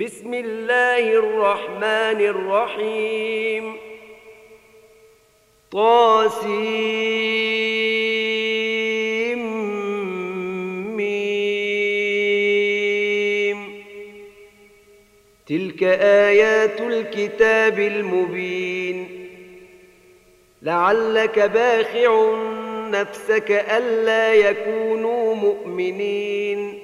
بسم الله الرحمن الرحيم. طاسيم ميم. تلك آيات الكتاب المبين. لعلك باخع نفسك ألا يكونوا مؤمنين.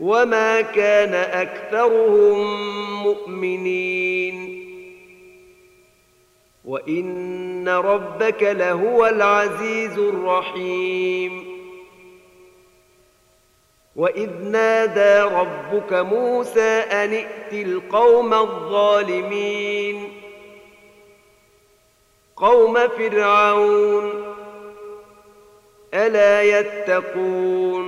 وما كان اكثرهم مؤمنين وان ربك لهو العزيز الرحيم واذ نادى ربك موسى ان ائت القوم الظالمين قوم فرعون الا يتقون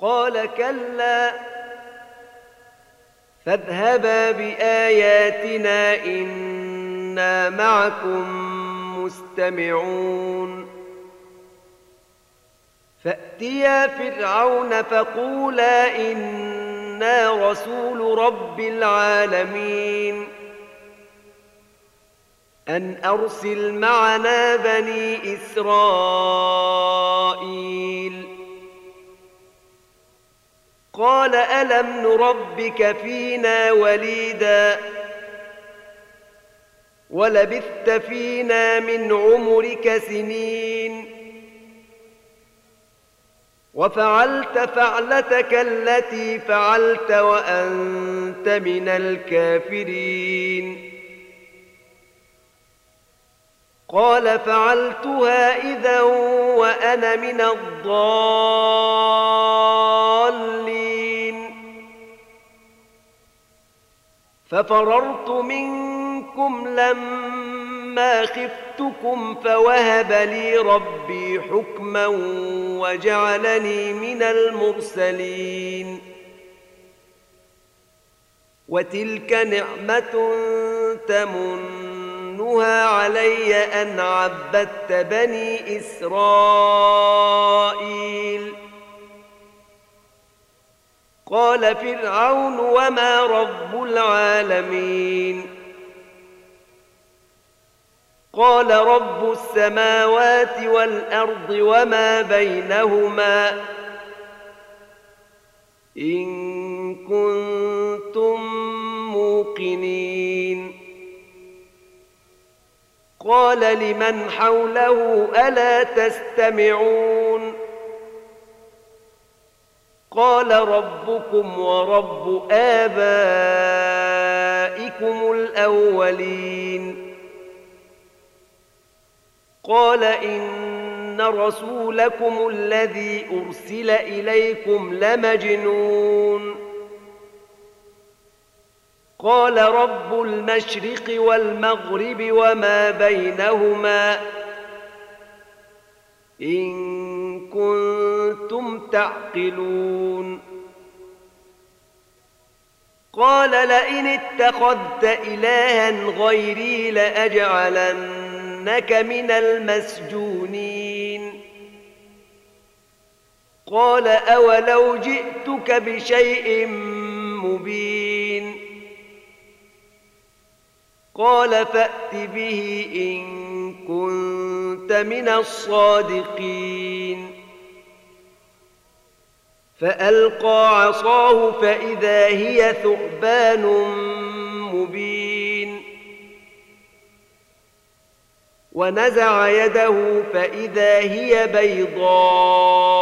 قال كلا فاذهبا بآياتنا إنا معكم مستمعون. فاتيا فرعون فقولا إنا رسول رب العالمين. أن أرسل معنا بني إسرائيل. قال ألم نربك فينا وليدا ولبثت فينا من عمرك سنين وفعلت فعلتك التي فعلت وأنت من الكافرين قال فعلتها إذا وأنا من الضالين. ففررت منكم لما خفتكم فوهب لي ربي حكما وجعلني من المرسلين. وتلك نعمة تمن منها علي أن عبدت بني إسرائيل. قال فرعون وما رب العالمين. قال رب السماوات والأرض وما بينهما. إن كنتم موقنين. قال لمن حوله ألا تستمعون قال ربكم ورب آبائكم الأولين قال إن رسولكم الذي أرسل إليكم لمجنون قال رب المشرق والمغرب وما بينهما إن كنتم تعقلون. قال لئن اتخذت إلها غيري لأجعلنك من المسجونين. قال أولو جئتك بشيء مبين. قال فأت به إن كنت من الصادقين. فألقى عصاه فإذا هي ثعبان مبين. ونزع يده فإذا هي بيضاء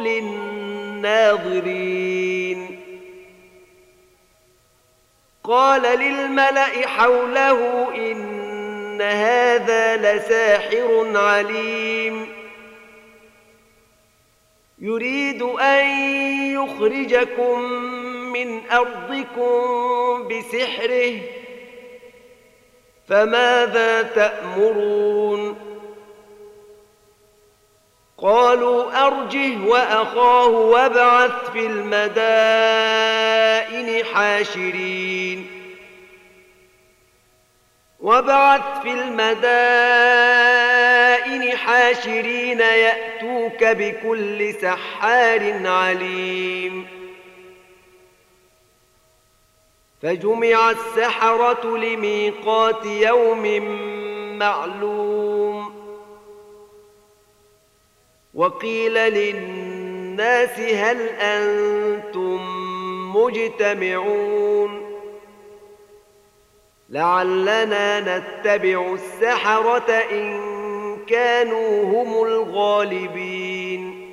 للناظرين. قال للملأ حوله إن هذا لساحر عليم. يريد أن يخرجكم من أرضكم بسحره فماذا تأمرون؟ قالوا أرجه وأخاه وابعث في المدائن حاشرين. وابعث في المدائن حاشرين يأتوك بكل سحار عليم. فجمع السحرة لميقات يوم معلوم. وقيل للناس هل أنتم مجتمعون؟ لعلنا نتبع السحرة إن كانوا هم الغالبين.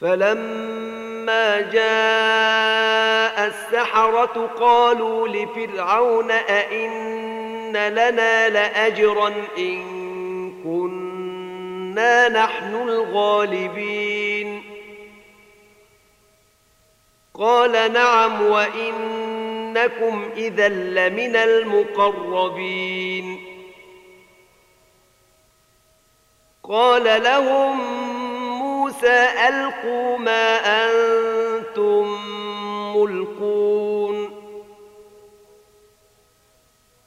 فلما جاء السحرة قالوا لفرعون أئن لنا لأجرا إن كنا نحن الغالبين. قال نعم وإن إنكم إذا لمن المقربين. قال لهم موسى ألقوا ما أنتم ملقون.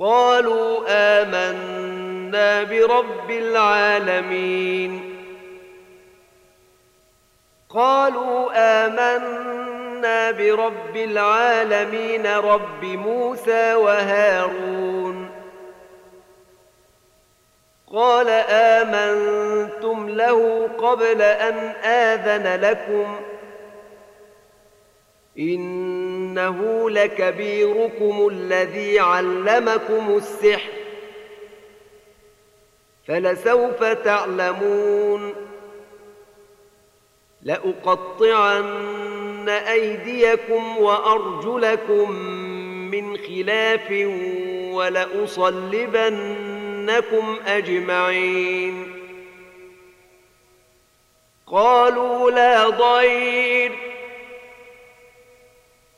قالوا آمنا برب العالمين. قالوا آمنا برب العالمين رب موسى وهارون. قال آمنتم له قبل أن آذن لكم إنه لكبيركم الذي علمكم السحر فلسوف تعلمون لأقطعن أيديكم وأرجلكم من خلاف ولأصلبنكم أجمعين قالوا لا ضير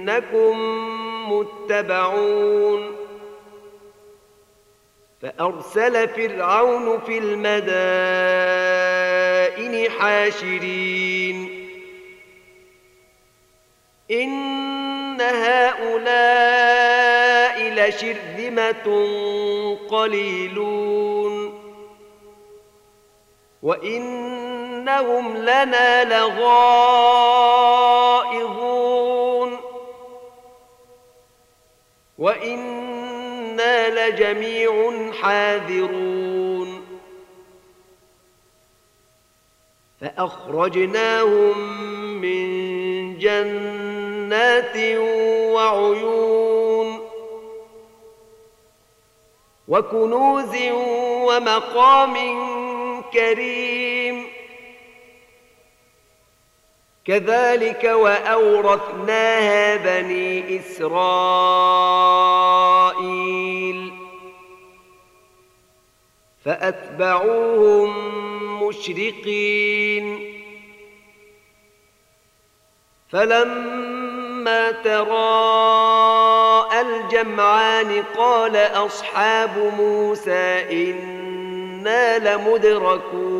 إنكم متبعون فأرسل فرعون في المدائن حاشرين إن هؤلاء لشرذمة قليلون وإنهم لنا لغائظون وإنا لجميع حاذرون فأخرجناهم من جنات وعيون وكنوز ومقام كريم كذلك وأورثناها بني إسرائيل. فأتبعوهم مشرقين. فلما تراءى الجمعان قال أصحاب موسى إنا لمدركون.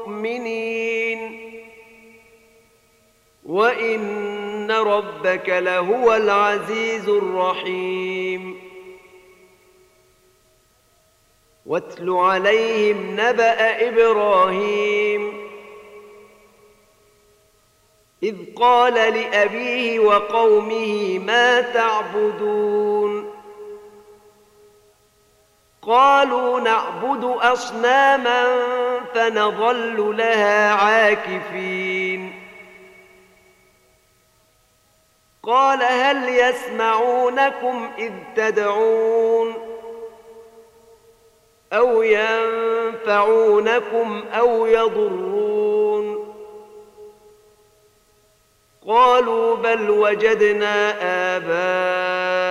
مؤمنين وإن ربك لهو العزيز الرحيم. واتل عليهم نبأ إبراهيم. إذ قال لأبيه وقومه ما تعبدون؟ قالوا نعبد أصناما فنظل لها عاكفين. قال هل يسمعونكم إذ تدعون أو ينفعونكم أو يضرون؟ قالوا بل وجدنا آباءنا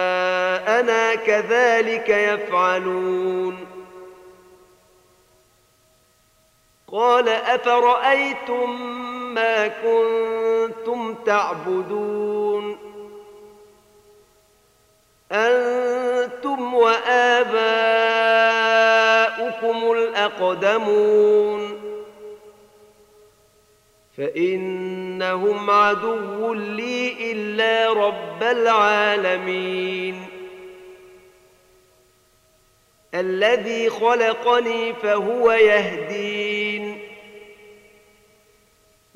كذلك يفعلون. قال أفرأيتم ما كنتم تعبدون أنتم وآباؤكم الأقدمون فإنهم عدو لي إلا رب العالمين الذي خلقني فهو يهدين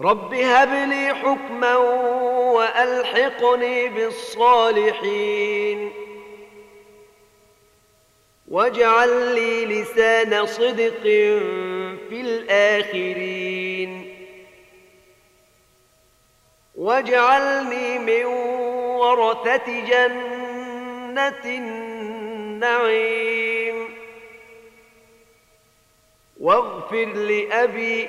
رب هب لي حكما والحقني بالصالحين واجعل لي لسان صدق في الآخرين واجعلني من ورثة جنة النعيم واغفر لأبي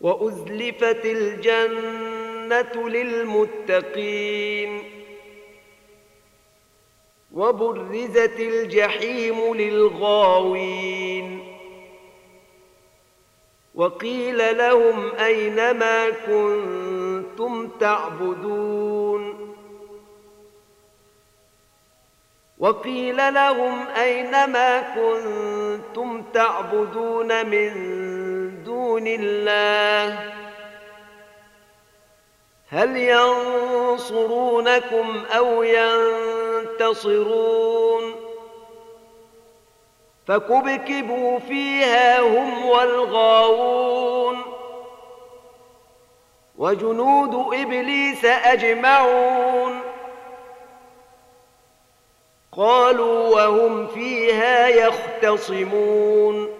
الجنه الجنة للمتقين وبرزت الجحيم للغاوين وقيل لهم أين ما كنتم تعبدون وقيل لهم أين ما كنتم تعبدون من دون الله. هل ينصرونكم أو ينتصرون؟ فكبكبوا فيها هم والغاوون. وجنود إبليس أجمعون. قالوا وهم فيها يختصمون.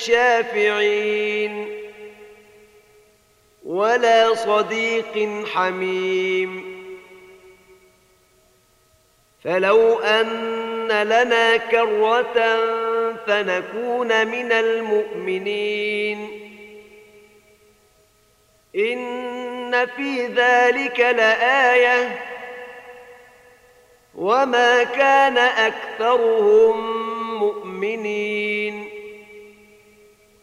شافعين ولا صديق حميم فلو أن لنا كرة فنكون من المؤمنين إن في ذلك لآية وما كان أكثرهم مؤمنين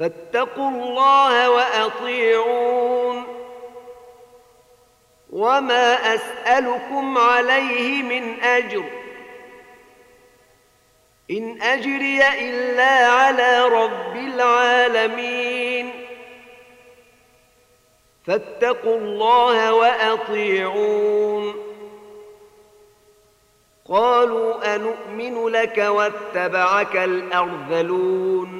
فاتقوا الله وأطيعون. وما أسألكم عليه من أجر. إن أجري إلا على رب العالمين. فاتقوا الله وأطيعون. قالوا انومن لك واتبعك الأرذلون.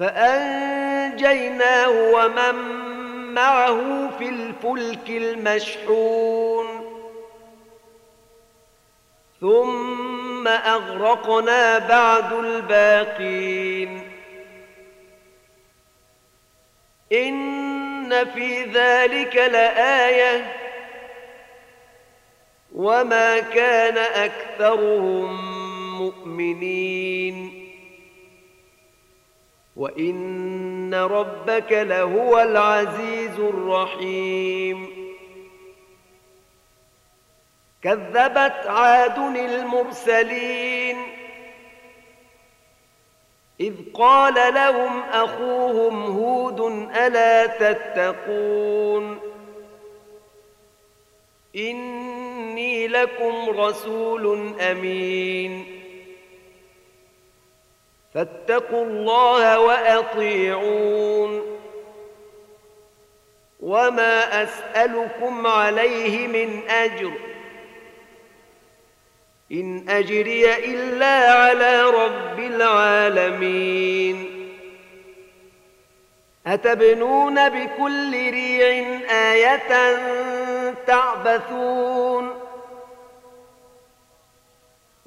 فأنجيناه ومن معه في الفلك المشحون. ثم أغرقنا بعد الباقين. إن في ذلك لآية. وما كان أكثرهم مؤمنين. وان ربك لهو العزيز الرحيم كذبت عاد المرسلين اذ قال لهم اخوهم هود الا تتقون اني لكم رسول امين فاتقوا الله وأطيعون. وما أسألكم عليه من أجر. إن أجري إلا على رب العالمين. أتبنون بكل ريع آية تعبثون.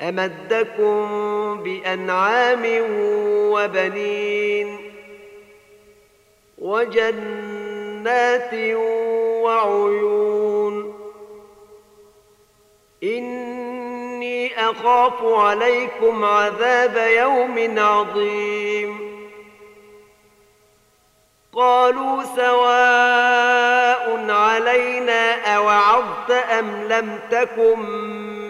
أمدكم بأنعام وبنين وجنات وعيون. إني أخاف عليكم عذاب يوم عظيم. قالوا سواء علينا أوعظت أم لم تكن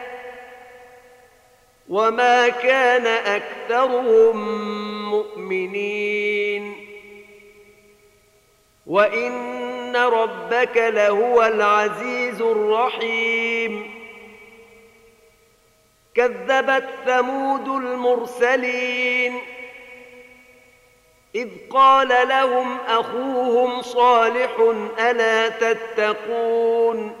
وما كان اكثرهم مؤمنين وان ربك لهو العزيز الرحيم كذبت ثمود المرسلين اذ قال لهم اخوهم صالح الا تتقون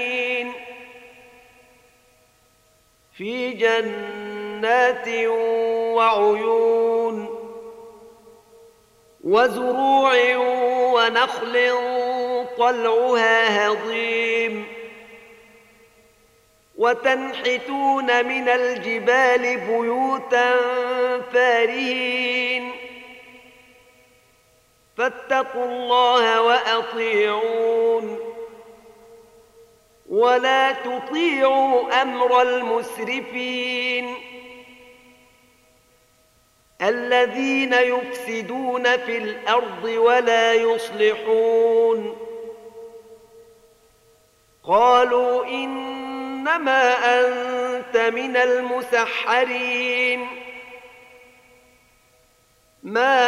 في جنات وعيون وزروع ونخل طلعها هضيم وتنحتون من الجبال بيوتا فارهين فاتقوا الله وأطيعون ولا تطيعوا أمر المسرفين الذين يفسدون في الأرض ولا يصلحون قالوا إنما أنت من المسحرين ما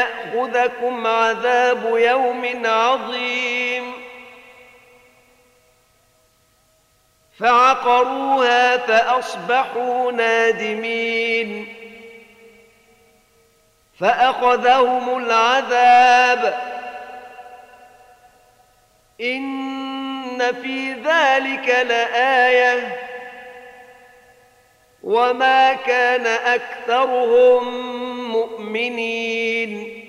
فيأخذكم عذاب يوم عظيم. فعقروها فأصبحوا نادمين. فأخذهم العذاب. إن في ذلك لآية. وما كان أكثرهم مؤمنين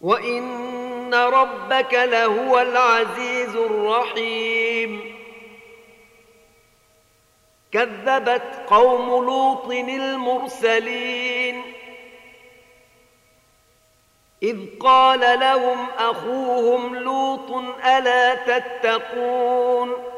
وان ربك لهو العزيز الرحيم كذبت قوم لوط المرسلين إذ قال لهم أخوهم لوط ألا تتقون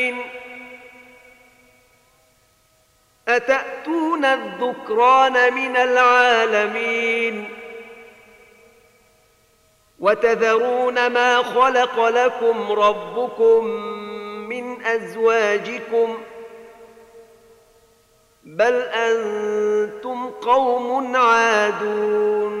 أتأتون الذكران من العالمين وتذرون ما خلق لكم ربكم من أزواجكم بل أنتم قوم عادون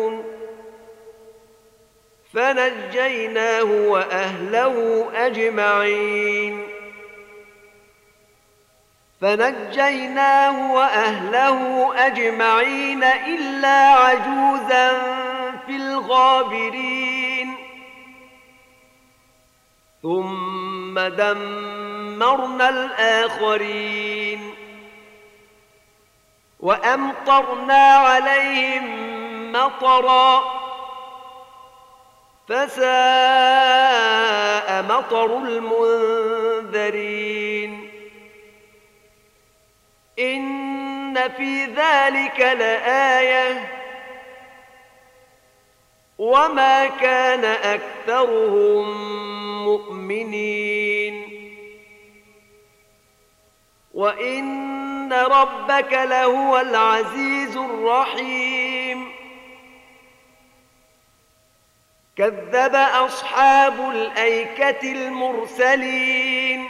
فنجيناه وأهله أجمعين. فنجيناه وأهله أجمعين إلا عجوزا في الغابرين. ثم دمرنا الآخرين. وأمطرنا عليهم مطرًا. فساء مطر المنذرين. إن في ذلك لآية. وما كان أكثرهم مؤمنين. وإن ربك لهو العزيز الرحيم. كذب أصحاب الأيكة المرسلين.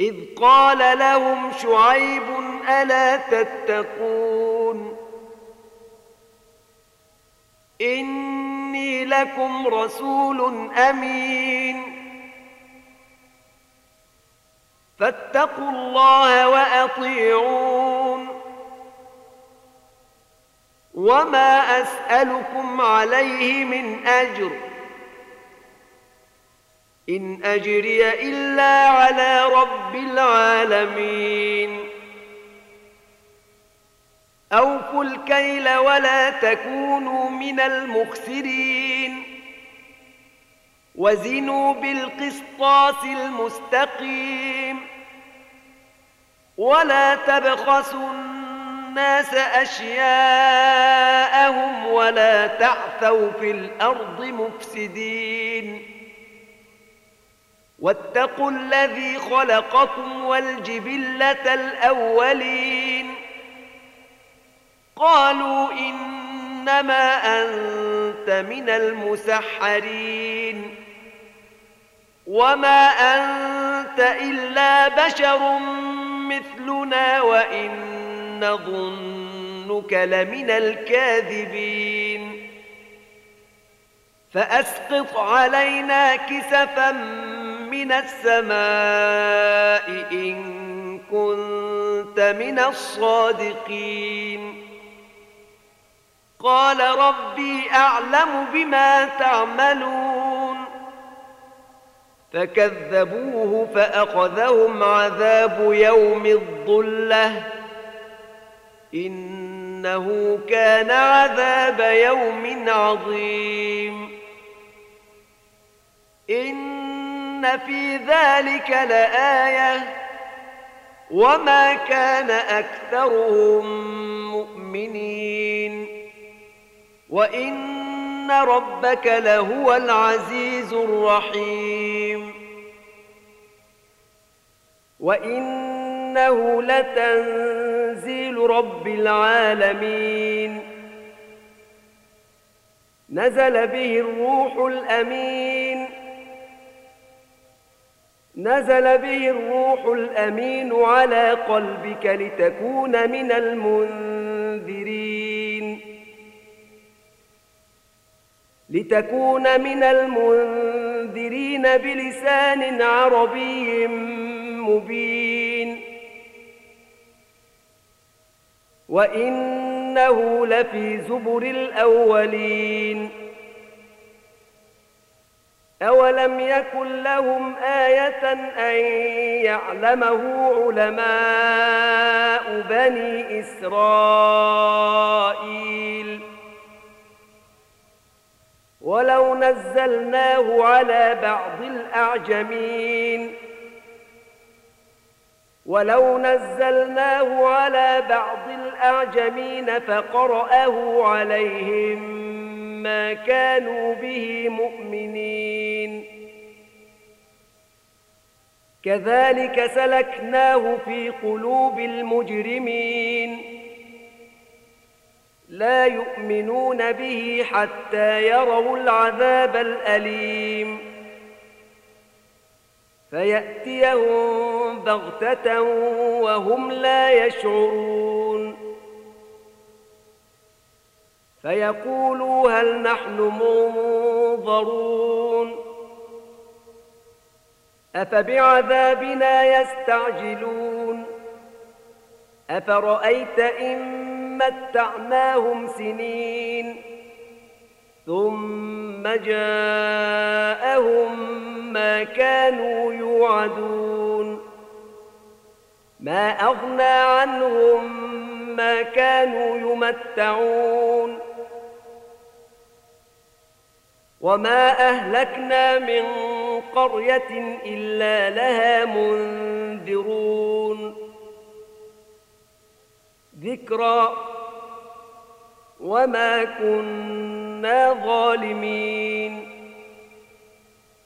إذ قال لهم شعيب ألا تتقون؟ إني لكم رسول أمين. فاتقوا الله وأطيعون. وما أسألكم عليه من أجر إن أجري إلا على رب العالمين أوفوا الكيل ولا تكونوا من المخسرين وزنوا بالقسطاس المستقيم ولا تبخسوا الناس أشياءهم ولا تعثوا في الأرض مفسدين. واتقوا الذي خلقكم والجبلة الأولين. قالوا إنما أنت من المسحرين. وما أنت إلا بشر مثلنا وإن نظنك لمن الكاذبين. فأسقط علينا كسفا من السماء إن كنت من الصادقين. قال ربي أعلم بما تعملون. فكذبوه فأخذهم عذاب يوم الظلة. إنه كان عذاب يوم عظيم. إن في ذلك لآية. وما كان أكثرهم مؤمنين. وإن ربك لهو العزيز الرحيم. وإنه لتنزيل رب العالمين. نزل به الروح الأمين. نزل به الروح الأمين على قلبك لتكون من المنذرين. لتكون من المنذرين بلسان عربي مبين. وانه لفي زبر الاولين أولم يكن لهم آية أن يعلمه علماء بني إسرائيل ولو نزلناه على بعض الأعجمين ولو نزلناه على بعض الأعجمين فقرأه عليهم ما كانوا به مؤمنين. كذلك سلكناه في قلوب المجرمين. لا يؤمنون به حتى يروا العذاب الأليم. فيأتيهم بغتة وهم لا يشعرون. فيقولوا هل نحن منظرون. أفبعذابنا يستعجلون. أفرأيت إن متعناهم سنين ثم جاءهم ما كانوا يوعدون. ما أغنى عنهم ما كانوا يمتعون. وما أهلكنا من قرية إلا لها منذرون. ذكرى وما كنا ظالمين.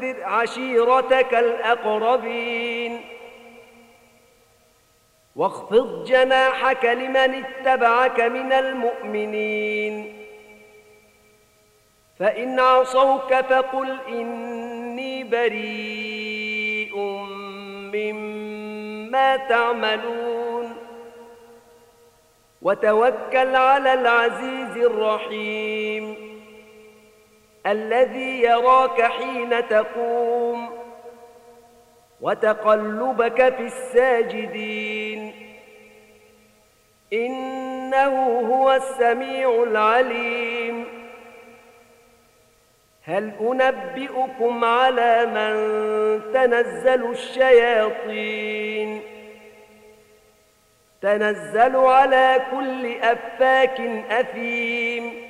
وأنذر عشيرتك الأقربين. واخفض جناحك لمن اتبعك من المؤمنين. فإن عصوك فقل إني بريء مما تعملون. وتوكل على العزيز الرحيم. الذي يراك حين تقوم وتقلبك في الساجدين. إنه هو السميع العليم. هل أنبئكم على من تنزل الشياطين؟ تنزل على كل أفاك أثيم.